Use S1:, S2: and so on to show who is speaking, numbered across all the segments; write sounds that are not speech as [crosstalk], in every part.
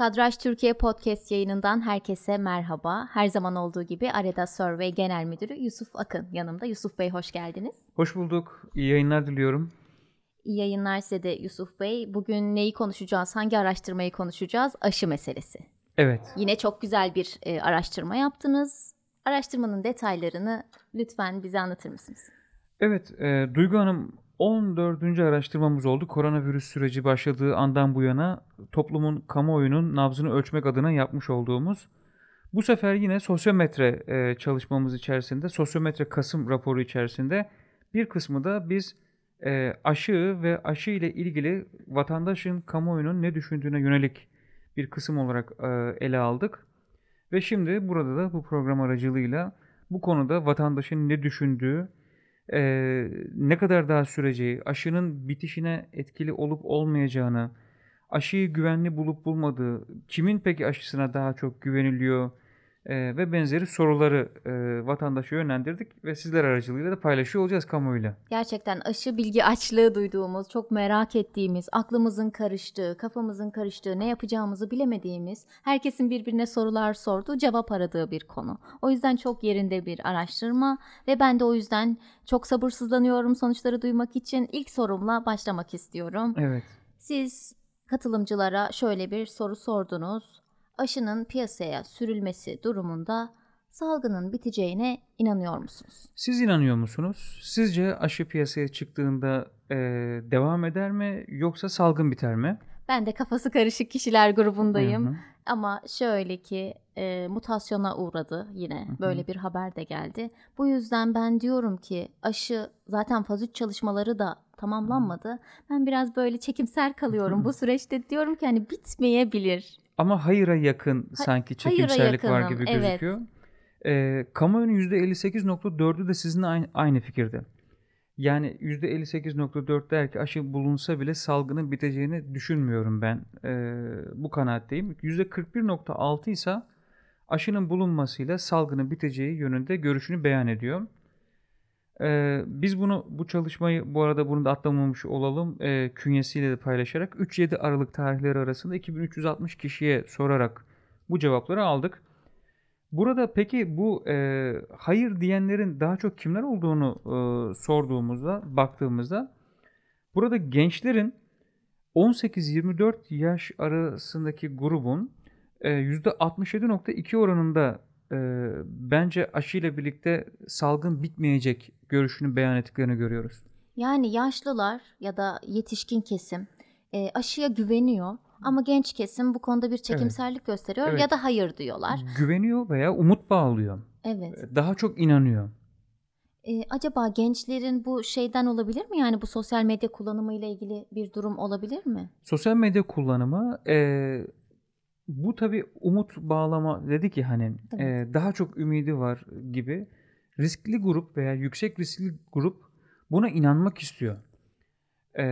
S1: Kadraj Türkiye Podcast yayınından herkese merhaba. Her zaman olduğu gibi Areda Survey Genel Müdürü Yusuf Akın yanımda. Yusuf Bey hoş geldiniz.
S2: Hoş bulduk. İyi yayınlar diliyorum.
S1: İyi yayınlar size de Yusuf Bey. Bugün neyi konuşacağız? Hangi araştırmayı konuşacağız? Aşı meselesi.
S2: Evet.
S1: Yine çok güzel bir e, araştırma yaptınız. Araştırmanın detaylarını lütfen bize anlatır mısınız?
S2: Evet, e, Duygu Hanım 14. araştırmamız oldu. Koronavirüs süreci başladığı andan bu yana toplumun kamuoyunun nabzını ölçmek adına yapmış olduğumuz. Bu sefer yine sosyometre e, çalışmamız içerisinde, sosyometre Kasım raporu içerisinde bir kısmı da biz e, aşı ve aşı ile ilgili vatandaşın kamuoyunun ne düşündüğüne yönelik bir kısım olarak e, ele aldık. Ve şimdi burada da bu program aracılığıyla bu konuda vatandaşın ne düşündüğü, e, ne kadar daha süreceği, aşının bitişine etkili olup olmayacağını, aşıyı güvenli bulup bulmadığı, kimin peki aşısına daha çok güveniliyor e, ve benzeri soruları e, vatandaşa yönlendirdik ve sizler aracılığıyla da paylaşıyor olacağız kamuoyuyla.
S1: Gerçekten aşı bilgi açlığı duyduğumuz, çok merak ettiğimiz, aklımızın karıştığı, kafamızın karıştığı, ne yapacağımızı bilemediğimiz, herkesin birbirine sorular sorduğu, cevap aradığı bir konu. O yüzden çok yerinde bir araştırma ve ben de o yüzden çok sabırsızlanıyorum sonuçları duymak için. İlk sorumla başlamak istiyorum.
S2: Evet.
S1: Siz katılımcılara şöyle bir soru sordunuz. Aşının piyasaya sürülmesi durumunda salgının biteceğine inanıyor musunuz?
S2: Siz inanıyor musunuz? Sizce aşı piyasaya çıktığında e, devam eder mi yoksa salgın biter mi?
S1: Ben de kafası karışık kişiler grubundayım.
S2: Hı hı.
S1: Ama şöyle ki e, mutasyona uğradı yine
S2: Hı hı.
S1: böyle bir haber de geldi. Bu yüzden ben diyorum ki aşı zaten faz 3 çalışmaları da tamamlanmadı. Ben biraz böyle çekimser kalıyorum bu süreçte. Diyorum ki hani bitmeyebilir.
S2: Ama hayıra yakın sanki
S1: hayıra
S2: çekimserlik var gibi
S1: evet.
S2: gözüküyor. Ee, kamuoyunun %58.4'ü de sizinle aynı, aynı fikirde. Yani %58.4 der ki aşı bulunsa bile salgının biteceğini düşünmüyorum ben. Ee, bu kanaatteyim. %41.6 ise aşının bulunmasıyla salgının biteceği yönünde görüşünü beyan ediyor. Ee, biz bunu bu çalışmayı bu arada bunu da atlamamış olalım e, künyesiyle de paylaşarak 3-7 Aralık tarihleri arasında 2360 kişiye sorarak bu cevapları aldık. Burada peki bu e, hayır diyenlerin daha çok kimler olduğunu e, sorduğumuzda baktığımızda burada gençlerin 18-24 yaş arasındaki grubun e, %67.2 oranında e, bence aşıyla birlikte salgın bitmeyecek görüşünü beyan ettiklerini görüyoruz.
S1: Yani yaşlılar ya da yetişkin kesim e, aşıya güveniyor ama genç kesim bu konuda bir çekimserlik gösteriyor
S2: Evet.
S1: ya da hayır diyorlar.
S2: Güveniyor veya umut bağlıyor.
S1: Evet.
S2: Daha çok inanıyor.
S1: E, acaba gençlerin bu şeyden olabilir mi? Yani bu sosyal medya kullanımı ile ilgili bir durum olabilir mi?
S2: Sosyal medya kullanımı e, bu tabi umut bağlama dedi ki hani e,
S1: Evet.
S2: daha çok ümidi var gibi riskli grup veya yüksek riskli grup buna inanmak istiyor. E,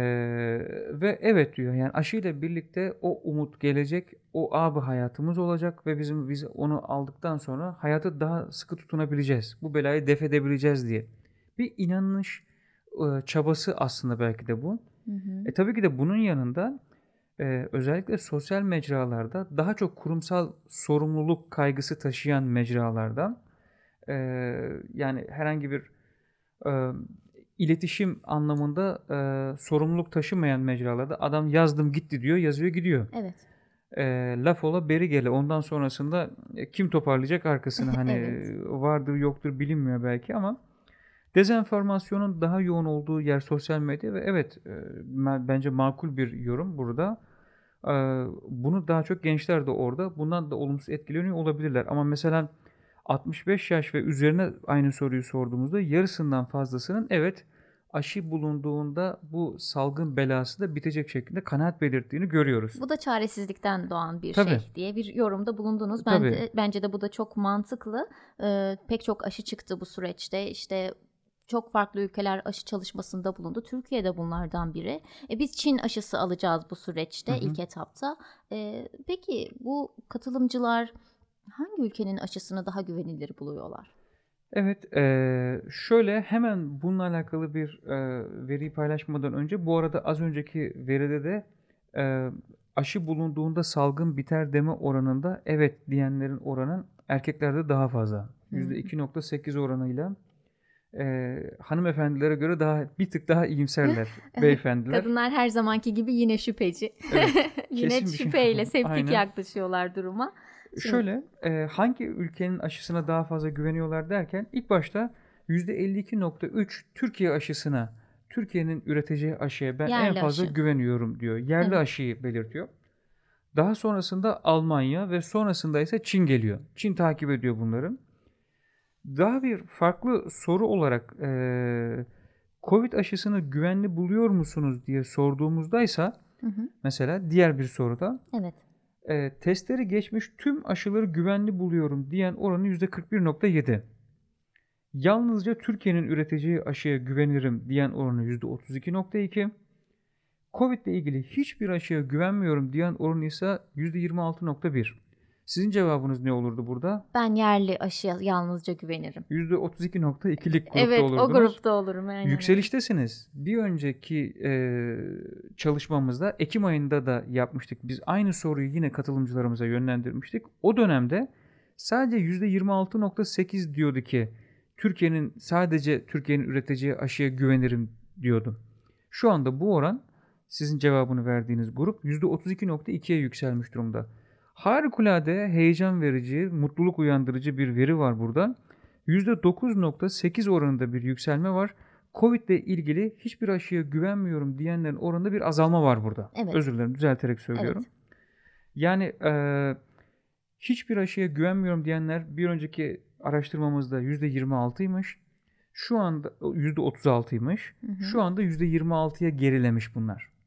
S2: ve evet diyor yani aşıyla birlikte o umut gelecek o abi hayatımız olacak ve bizim biz onu aldıktan sonra hayatı daha sıkı tutunabileceğiz. Bu belayı def edebileceğiz diye. Bir inanış e, çabası aslında belki de bu.
S1: Hı hı.
S2: E tabii ki de bunun yanında e, özellikle sosyal mecralarda daha çok kurumsal sorumluluk kaygısı taşıyan mecralarda e, yani herhangi bir e, iletişim anlamında e, sorumluluk taşımayan mecralarda adam yazdım gitti diyor yazıyor gidiyor.
S1: Evet.
S2: E, laf ola beri gele ondan sonrasında e, kim toparlayacak arkasını hani [laughs]
S1: Evet.
S2: vardır yoktur bilinmiyor belki ama dezenformasyonun daha yoğun olduğu yer sosyal medya ve evet e, bence makul bir yorum burada. E, bunu daha çok gençler de orada bundan da olumsuz etkileniyor olabilirler ama mesela 65 yaş ve üzerine aynı soruyu sorduğumuzda yarısından fazlasının evet aşı bulunduğunda bu salgın belası da bitecek şekilde kanaat belirttiğini görüyoruz.
S1: Bu da çaresizlikten doğan bir
S2: Tabii.
S1: şey diye bir yorumda bulundunuz. Ben
S2: Tabii.
S1: de, bence de bu da çok mantıklı. Ee, pek çok aşı çıktı bu süreçte. İşte çok farklı ülkeler aşı çalışmasında bulundu. Türkiye de bunlardan biri. E, biz Çin aşısı alacağız bu süreçte
S2: Hı hı.
S1: ilk etapta. E, peki bu katılımcılar hangi ülkenin aşısını daha güvenilir buluyorlar?
S2: Evet, eee, şöyle hemen bununla alakalı bir eee, veriyi paylaşmadan önce bu arada az önceki veride de eee, aşı bulunduğunda salgın biter deme oranında evet diyenlerin oranı erkeklerde daha fazla.
S1: Hmm.
S2: %2.8 oranıyla e, hanımefendilere göre daha bir tık daha iyimserler [laughs] beyefendiler.
S1: Kadınlar her zamanki gibi yine şüpheci.
S2: Evet, [laughs]
S1: yine
S2: şey.
S1: şüpheyle, [laughs] septik
S2: Aynen.
S1: yaklaşıyorlar duruma.
S2: Şöyle e, hangi ülkenin aşısına daha fazla güveniyorlar derken ilk başta %52.3 Türkiye aşısına Türkiye'nin üreteceği aşıya ben en
S1: Yerli
S2: fazla
S1: aşı.
S2: güveniyorum diyor. Yerli
S1: Evet.
S2: aşıyı belirtiyor. Daha sonrasında Almanya ve sonrasında ise Çin geliyor. Çin takip ediyor bunları. Daha bir farklı soru olarak e, Covid aşısını güvenli buluyor musunuz diye sorduğumuzdaysa
S1: Hı hı.
S2: mesela diğer bir soruda
S1: Evet.
S2: E, testleri geçmiş tüm aşıları güvenli buluyorum diyen oranı %41.7. Yalnızca Türkiye'nin üreteceği aşıya güvenirim diyen oranı %32.2. Covid ile ilgili hiçbir aşıya güvenmiyorum diyen oranı ise %26.1. Sizin cevabınız ne olurdu burada?
S1: Ben yerli aşıya yalnızca güvenirim.
S2: %32.2'lik grupta
S1: evet
S2: olurdunuz.
S1: o grupta olurum. Aynen.
S2: Yükseliştesiniz. Bir önceki e, çalışmamızda Ekim ayında da yapmıştık. Biz aynı soruyu yine katılımcılarımıza yönlendirmiştik. O dönemde sadece %26.8 diyordu ki Türkiye'nin sadece Türkiye'nin üreteceği aşıya güvenirim diyordu. Şu anda bu oran sizin cevabını verdiğiniz grup %32.2'ye yükselmiş durumda. Harikulade heyecan verici, mutluluk uyandırıcı bir veri var burada. %9.8 oranında bir yükselme var. Covid ile ilgili hiçbir aşıya güvenmiyorum diyenlerin oranında bir azalma var burada.
S1: Evet.
S2: Özür dilerim düzelterek söylüyorum. Yani e, hiçbir aşıya güvenmiyorum diyenler bir önceki araştırmamızda %26'ymış. Şu anda %36'ymış.
S1: Hı hı.
S2: Şu anda %26'ya gerilemiş bunlar.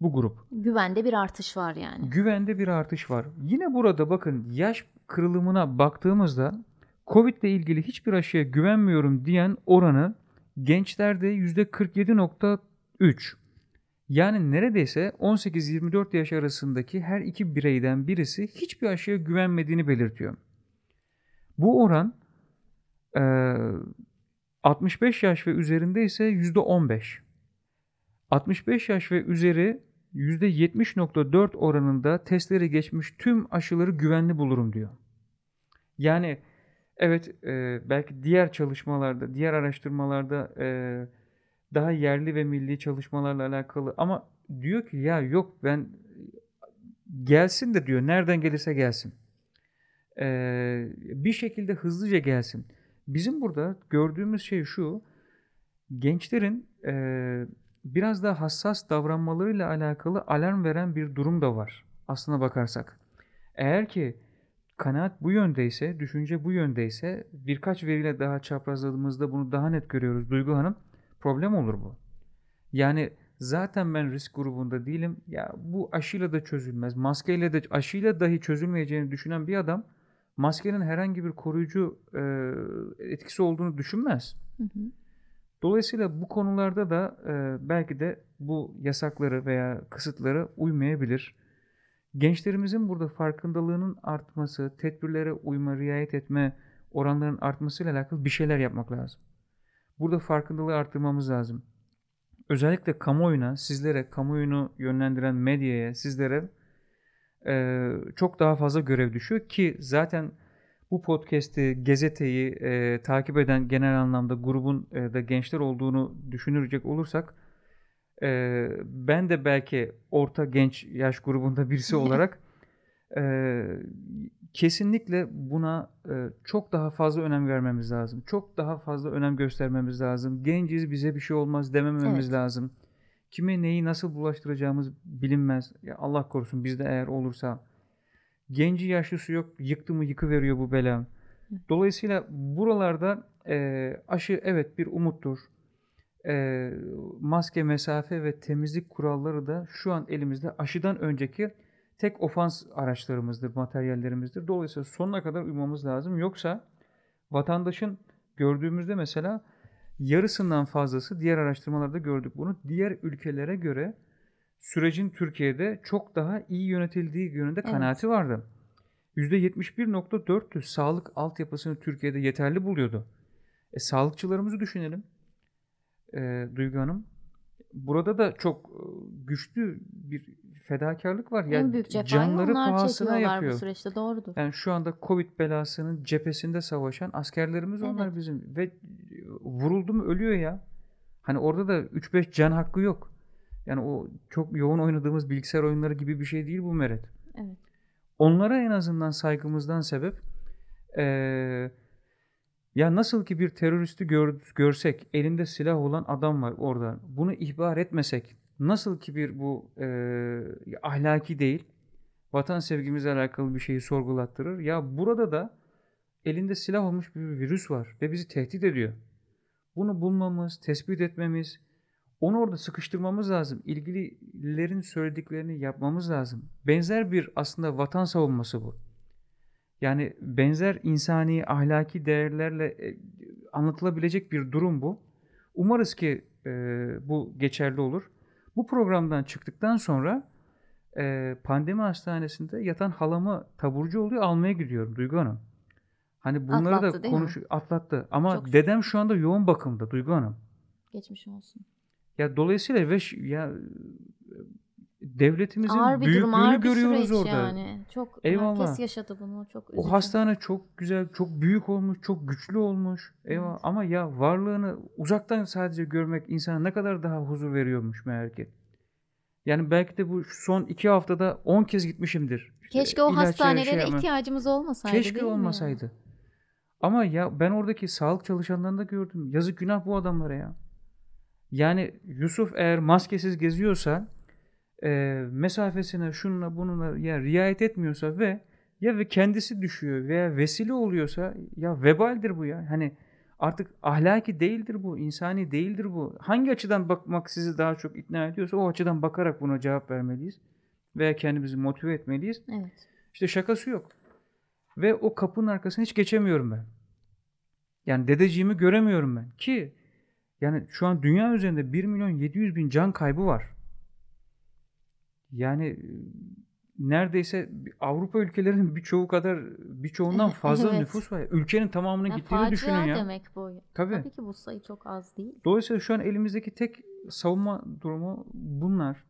S2: Bu grup.
S1: Güvende bir artış var yani.
S2: Güvende bir artış var. Yine burada bakın yaş kırılımına baktığımızda Covid ile ilgili hiçbir aşıya güvenmiyorum diyen oranı gençlerde %47.3. Yani neredeyse 18-24 yaş arasındaki her iki bireyden birisi hiçbir aşıya güvenmediğini belirtiyor. Bu oran eee, 65 yaş ve üzerinde ise %15. 65 yaş ve üzeri %70.4 oranında testleri geçmiş tüm aşıları güvenli bulurum diyor. Yani evet e, belki diğer çalışmalarda, diğer araştırmalarda e, daha yerli ve milli çalışmalarla alakalı ama diyor ki ya yok ben gelsin de diyor nereden gelirse gelsin. E, bir şekilde hızlıca gelsin. Bizim burada gördüğümüz şey şu gençlerin e, biraz daha hassas davranmalarıyla alakalı alarm veren bir durum da var aslına bakarsak. Eğer ki kanaat bu yöndeyse, düşünce bu yöndeyse birkaç veriyle daha çaprazladığımızda bunu daha net görüyoruz Duygu Hanım. Problem olur bu. Yani zaten ben risk grubunda değilim. Ya bu aşıyla da çözülmez. Maskeyle de aşıyla dahi çözülmeyeceğini düşünen bir adam maskenin herhangi bir koruyucu e, etkisi olduğunu düşünmez.
S1: Hı hı.
S2: Dolayısıyla bu konularda da e, belki de bu yasakları veya kısıtları uymayabilir. Gençlerimizin burada farkındalığının artması, tedbirlere uyma, riayet etme oranlarının artmasıyla alakalı bir şeyler yapmak lazım. Burada farkındalığı arttırmamız lazım. Özellikle kamuoyuna, sizlere, kamuoyunu yönlendiren medyaya, sizlere e, çok daha fazla görev düşüyor ki zaten bu podcast'i, gazeteyi e, takip eden genel anlamda grubun e, da gençler olduğunu düşünürecek olursak e, ben de belki orta genç yaş grubunda birisi [laughs] olarak e, kesinlikle buna e, çok daha fazla önem vermemiz lazım. Çok daha fazla önem göstermemiz lazım. Genciz bize bir şey olmaz demememiz
S1: Evet.
S2: lazım. Kime neyi nasıl bulaştıracağımız bilinmez. Ya Allah korusun bizde eğer olursa genci yaşlısı yok yıktı mı yıkıveriyor bu bela. Dolayısıyla buralarda e, aşı evet bir umuttur. E, maske, mesafe ve temizlik kuralları da şu an elimizde aşıdan önceki tek ofans araçlarımızdır, materyallerimizdir. Dolayısıyla sonuna kadar uymamız lazım. Yoksa vatandaşın gördüğümüzde mesela yarısından fazlası diğer araştırmalarda gördük bunu. Diğer ülkelere göre sürecin Türkiye'de çok daha iyi yönetildiği yönünde
S1: Evet.
S2: kanaati vardı. %71.4'tü sağlık altyapısını Türkiye'de yeterli buluyordu. E, sağlıkçılarımızı düşünelim. E, Duygu Hanım. burada da çok e, güçlü bir fedakarlık var.
S1: En
S2: Yani
S1: büyük cefayı
S2: canları
S1: onlar
S2: pahasına
S1: çekiyorlar bu
S2: yapıyor.
S1: süreçte doğrudur.
S2: Yani şu anda Covid belasının cephesinde savaşan askerlerimiz onlar
S1: Evet.
S2: bizim ve vuruldu mu ölüyor ya. Hani orada da 3-5 can hakkı yok. Yani o çok yoğun oynadığımız bilgisayar oyunları gibi bir şey değil bu Meret.
S1: Evet.
S2: Onlara en azından saygımızdan sebep eee, ya nasıl ki bir teröristi gör- görsek elinde silah olan adam var orada bunu ihbar etmesek nasıl ki bir bu eee, ahlaki değil vatan sevgimizle alakalı bir şeyi sorgulattırır. Ya burada da elinde silah olmuş bir virüs var ve bizi tehdit ediyor. Bunu bulmamız, tespit etmemiz, onu orada sıkıştırmamız lazım. İlgililerin söylediklerini yapmamız lazım. Benzer bir aslında vatan savunması bu. Yani benzer insani, ahlaki değerlerle e, anlatılabilecek bir durum bu. Umarız ki e, bu geçerli olur. Bu programdan çıktıktan sonra e, pandemi hastanesinde yatan halamı taburcu oluyor almaya gidiyorum Duygu Hanım. Hani bunları
S1: Atlattı
S2: da konuş atlattı. Ama
S1: Çok
S2: dedem şu anda yoğun bakımda Duygu Hanım.
S1: Geçmiş olsun.
S2: Ya dolayısıyla ve ya devletimizin
S1: Ağır bir durum,
S2: büyüklüğünü
S1: ağır bir
S2: görüyoruz orada.
S1: yani. Çok
S2: Eyvallah.
S1: herkes yaşadı bunu. Çok üzücü.
S2: O hastane çok güzel, çok büyük olmuş, çok güçlü olmuş. Eyvallah.
S1: Evet.
S2: Ama ya varlığını uzaktan sadece görmek insana ne kadar daha huzur veriyormuş meğer ki. Yani belki de bu son iki haftada 10 kez gitmişimdir. İşte
S1: Keşke o hastanelere
S2: şey yapma-
S1: ihtiyacımız olmasaydı
S2: Keşke
S1: değil mi
S2: olmasaydı. Ama ya ben oradaki sağlık çalışanlarını da gördüm. Yazık günah bu adamlara ya. Yani Yusuf eğer maskesiz geziyorsa e, mesafesine şununla bununla ya riayet etmiyorsa ve ya ve kendisi düşüyor veya vesile oluyorsa ya vebaldir bu ya. Hani artık ahlaki değildir bu, insani değildir bu. Hangi açıdan bakmak sizi daha çok ikna ediyorsa o açıdan bakarak buna cevap vermeliyiz veya kendimizi motive etmeliyiz.
S1: Evet.
S2: İşte şakası yok. Ve o kapının arkasına hiç geçemiyorum ben. Yani dedeciğimi göremiyorum ben. Ki yani şu an dünya üzerinde 1 milyon 700 bin can kaybı var. Yani e, neredeyse Avrupa ülkelerinin birçoğu kadar birçoğundan [laughs] fazla
S1: Evet.
S2: nüfus var. Ülkenin tamamının
S1: Ya
S2: gittiğini düşünün ya.
S1: demek bu.
S2: Tabii.
S1: Tabii ki bu sayı çok az değil.
S2: Dolayısıyla şu an elimizdeki tek savunma durumu bunlar.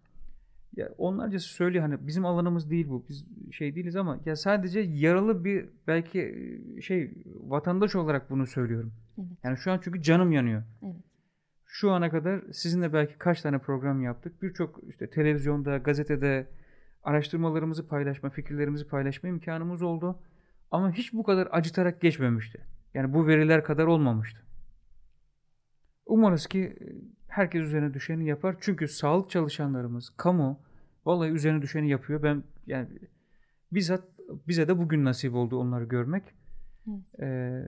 S2: Ya onlarca söylüyor hani bizim alanımız değil bu. Biz şey değiliz ama ya sadece yaralı bir belki e, şey vatandaş olarak bunu söylüyorum.
S1: Evet.
S2: Yani şu an çünkü canım yanıyor. Şu ana kadar sizinle belki kaç tane program yaptık. Birçok işte televizyonda, gazetede araştırmalarımızı paylaşma, fikirlerimizi paylaşma imkanımız oldu. Ama hiç bu kadar acıtarak geçmemişti. Yani bu veriler kadar olmamıştı. Umarız ki e, herkes üzerine düşeni yapar. Çünkü sağlık çalışanlarımız, kamu vallahi üzerine düşeni yapıyor. Ben yani bizzat bize de bugün nasip oldu onları görmek.
S1: Evet.
S2: Ee,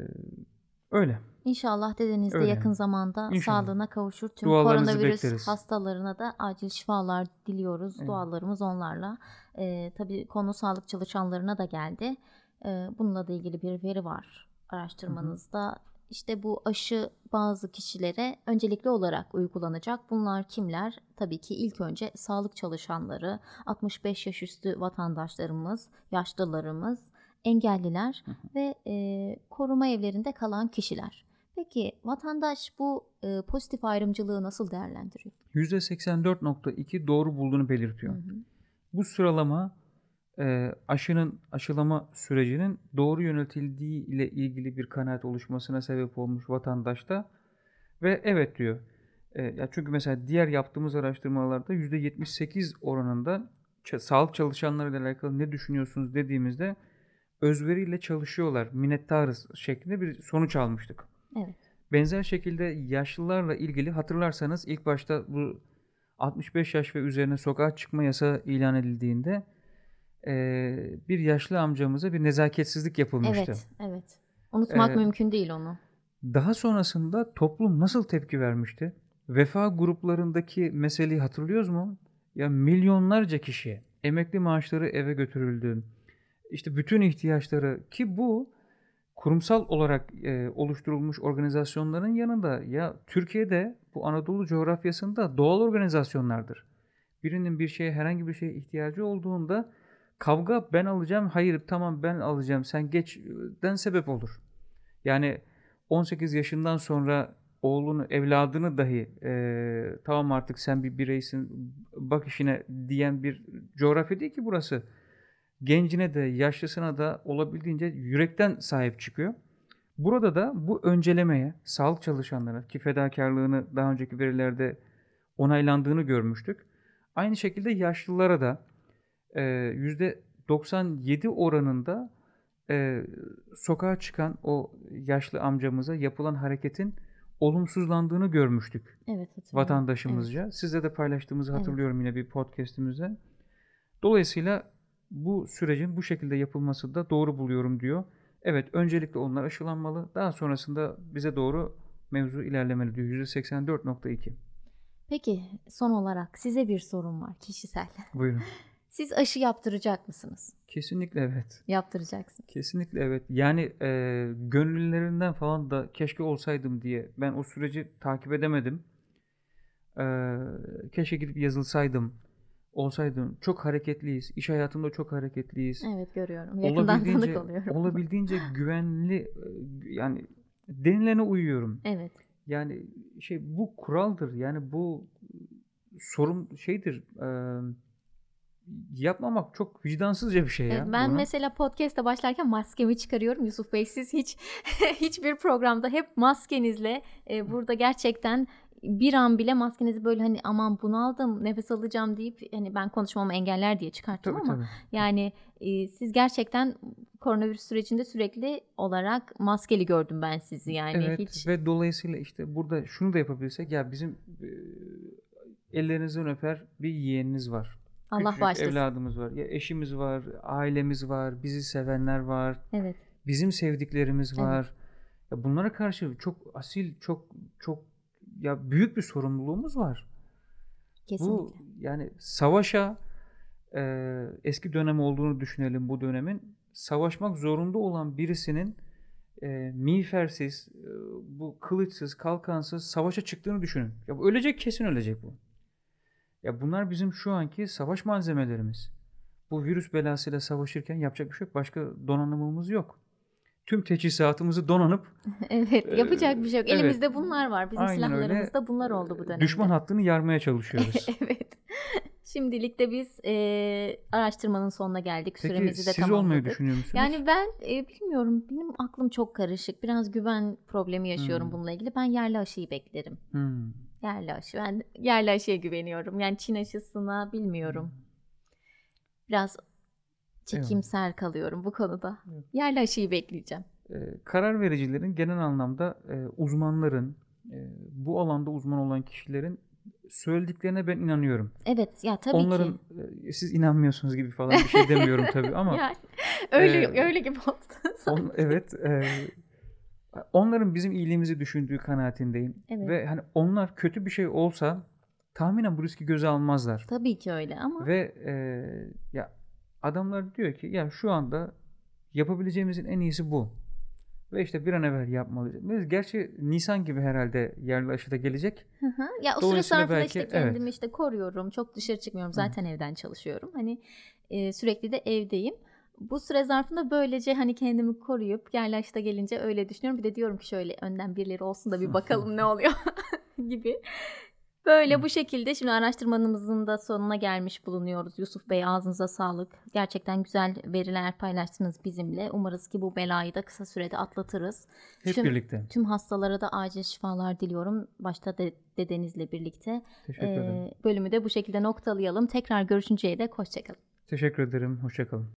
S2: öyle.
S1: İnşallah dedeniz de
S2: Öyle.
S1: yakın zamanda
S2: İnşallah.
S1: sağlığına kavuşur. Tüm
S2: Dualarınızı
S1: koronavirüs
S2: bekleriz.
S1: hastalarına da acil şifalar diliyoruz.
S2: Evet.
S1: Dualarımız onlarla. Ee, tabii konu sağlık çalışanlarına da geldi. Ee, bununla da ilgili bir veri var araştırmanızda. İşte bu aşı bazı kişilere öncelikli olarak uygulanacak. Bunlar kimler? Tabii ki ilk önce sağlık çalışanları, 65 yaş üstü vatandaşlarımız, yaşlılarımız, engelliler ve e, koruma evlerinde kalan kişiler. Peki vatandaş bu e, pozitif ayrımcılığı nasıl değerlendiriyor?
S2: %84.2 doğru bulduğunu belirtiyor.
S1: Hı hı.
S2: Bu sıralama e, aşının aşılama sürecinin doğru yönetildiği ile ilgili bir kanaat oluşmasına sebep olmuş vatandaşta ve evet diyor. E, ya çünkü mesela diğer yaptığımız araştırmalarda %78 oranında sağlık çalışanlarıyla alakalı ne düşünüyorsunuz dediğimizde özveriyle çalışıyorlar, minnettarız şeklinde bir sonuç almıştık.
S1: Evet.
S2: Benzer şekilde yaşlılarla ilgili hatırlarsanız ilk başta bu 65 yaş ve üzerine sokağa çıkma yasağı ilan edildiğinde eee, bir yaşlı amcamıza bir nezaketsizlik yapılmıştı.
S1: Evet, evet. Unutmak
S2: Ee,
S1: mümkün değil onu.
S2: Daha sonrasında toplum nasıl tepki vermişti? Vefa gruplarındaki meseleyi hatırlıyoruz mu? Ya milyonlarca kişi emekli maaşları eve götürüldü. İşte bütün ihtiyaçları ki bu kurumsal olarak e, oluşturulmuş organizasyonların yanında ya Türkiye'de bu Anadolu coğrafyasında doğal organizasyonlardır. Birinin bir şeye herhangi bir şeye ihtiyacı olduğunda kavga ben alacağım, hayır tamam ben alacağım sen geçden sebep olur. Yani 18 yaşından sonra oğlunu, evladını dahi e, tamam artık sen bir bireysin bak işine diyen bir coğrafya değil ki burası. Gencine de yaşlısına da olabildiğince yürekten sahip çıkıyor. Burada da bu öncelemeye sağlık çalışanları ki fedakarlığını daha önceki verilerde onaylandığını görmüştük. Aynı şekilde yaşlılara da e, %97 oranında e, sokağa çıkan o yaşlı amcamıza yapılan hareketin olumsuzlandığını görmüştük
S1: Evet hatırlıyorum.
S2: vatandaşımızca. Sizle de paylaştığımızı
S1: Evet.
S2: hatırlıyorum yine bir podcast'imizde. Dolayısıyla bu sürecin bu şekilde yapılması da doğru buluyorum diyor. Evet öncelikle onlar aşılanmalı. Daha sonrasında bize doğru mevzu ilerlemeli diyor. %84.2.
S1: Peki son olarak size bir sorum var kişisel.
S2: Buyurun. [laughs]
S1: Siz aşı yaptıracak mısınız?
S2: Kesinlikle evet.
S1: Yaptıracaksınız.
S2: Kesinlikle evet. Yani e, gönüllülerinden falan da keşke olsaydım diye ben o süreci takip edemedim. E, keşke gidip yazılsaydım, olsaydım. Çok hareketliyiz. İş hayatında çok hareketliyiz.
S1: Evet görüyorum. Yakından tanık oluyorum.
S2: olabildiğince [laughs] güvenli e, yani denilene uyuyorum.
S1: Evet.
S2: Yani şey bu kuraldır. Yani bu sorun şeydir. e, yapmamak çok vicdansızca bir şey ya.
S1: Evet, ben
S2: bunu.
S1: mesela podcast'a başlarken maskemi çıkarıyorum. Yusuf Bey siz hiç [laughs] hiçbir programda hep maskenizle e, burada gerçekten bir an bile maskenizi böyle hani aman bunaldım nefes alacağım deyip hani ben konuşmamı engeller diye çıkarttım
S2: Tabii
S1: ama
S2: tabii.
S1: yani e, siz gerçekten koronavirüs sürecinde sürekli olarak maskeli gördüm ben sizi yani
S2: Evet
S1: hiç
S2: ve dolayısıyla işte burada şunu da yapabilirsek ya bizim e, ellerinizden öper bir yeğeniniz var.
S1: Allah
S2: Küçücük
S1: bağışlasın.
S2: evladımız var. Ya eşimiz var, ailemiz var, bizi sevenler var,
S1: Evet.
S2: bizim sevdiklerimiz
S1: Evet.
S2: var. Ya bunlara karşı çok asil, çok çok ya büyük bir sorumluluğumuz var.
S1: Kesinlikle.
S2: Bu yani savaşa e, eski dönem olduğunu düşünelim bu dönemin. Savaşmak zorunda olan birisinin e, miğfersiz, e, bu kılıçsız, kalkansız savaşa çıktığını düşünün. Ya bu ölecek kesin ölecek bu. Ya bunlar bizim şu anki savaş malzemelerimiz. Bu virüs belasıyla savaşırken yapacak bir şey yok. Başka donanımımız yok. Tüm teçhizatımızı donanıp [laughs]
S1: Evet, yapacak bir şey yok.
S2: evet.
S1: Elimizde bunlar var. Bizim
S2: Aynen öyle.
S1: silahlarımız da bunlar oldu bu dönemde.
S2: düşman hattını yarmaya [laughs] çalışıyoruz.
S1: evet. Şimdilik de biz e, araştırmanın sonuna geldik.
S2: Peki
S1: Süremizi de
S2: siz
S1: tamamladık.
S2: olmayı düşünüyor musunuz?
S1: Yani ben e, bilmiyorum. Benim aklım çok karışık. Biraz güven problemi yaşıyorum
S2: Hmm.
S1: bununla ilgili. Ben yerli aşıyı beklerim.
S2: Hmm.
S1: Yerli aşı. Ben yerli aşıya güveniyorum. Yani Çin aşısına bilmiyorum. Biraz çekimser kalıyorum bu konuda.
S2: Evet.
S1: Yerli aşıyı bekleyeceğim.
S2: e, karar vericilerin genel anlamda e, uzmanların e, bu alanda uzman olan kişilerin söylediklerine ben inanıyorum.
S1: Evet ya tabii
S2: Onların
S1: ki.
S2: e, siz inanmıyorsunuz gibi falan bir şey [laughs] demiyorum tabii ama
S1: Yani öyle
S2: e,
S1: öyle gibi oldu. [laughs]
S2: on, evet e, onların bizim iyiliğimizi düşündüğü kanaatindeyim
S1: Evet.
S2: ve hani onlar kötü bir şey olsa tahminen bu riski göze almazlar.
S1: Tabii ki öyle ama
S2: Ve e, ya adamlar diyor ki ya şu anda yapabileceğimizin en iyisi bu. Ve işte bir an evvel yapmalıyız. Gerçi Nisan gibi herhalde yerli aşı da gelecek.
S1: Hı hı. Ya o süre zarfında
S2: belki-
S1: işte
S2: evet.
S1: kendimi işte koruyorum. Çok dışarı çıkmıyorum. Zaten evden çalışıyorum. Hani e, sürekli de evdeyim. Bu süre zarfında böylece hani kendimi koruyup yerleşte gelince öyle düşünüyorum. Bir de diyorum ki şöyle önden birileri olsun da bir bakalım ne [laughs] oluyor [laughs] gibi. Böyle bu şekilde şimdi araştırmamızın da sonuna gelmiş bulunuyoruz. Yusuf Bey ağzınıza sağlık. Gerçekten güzel veriler paylaştınız bizimle. Umarız ki bu belayı da kısa sürede atlatırız.
S2: Hep
S1: Tüm-
S2: birlikte.
S1: Tüm hastalara da acil şifalar diliyorum. Başta de, dedenizle birlikte.
S2: Teşekkür ederim.
S1: Ee, bölümü de bu şekilde noktalayalım. Tekrar görüşünceye dek hoşçakalın.
S2: Teşekkür ederim. Hoşçakalın.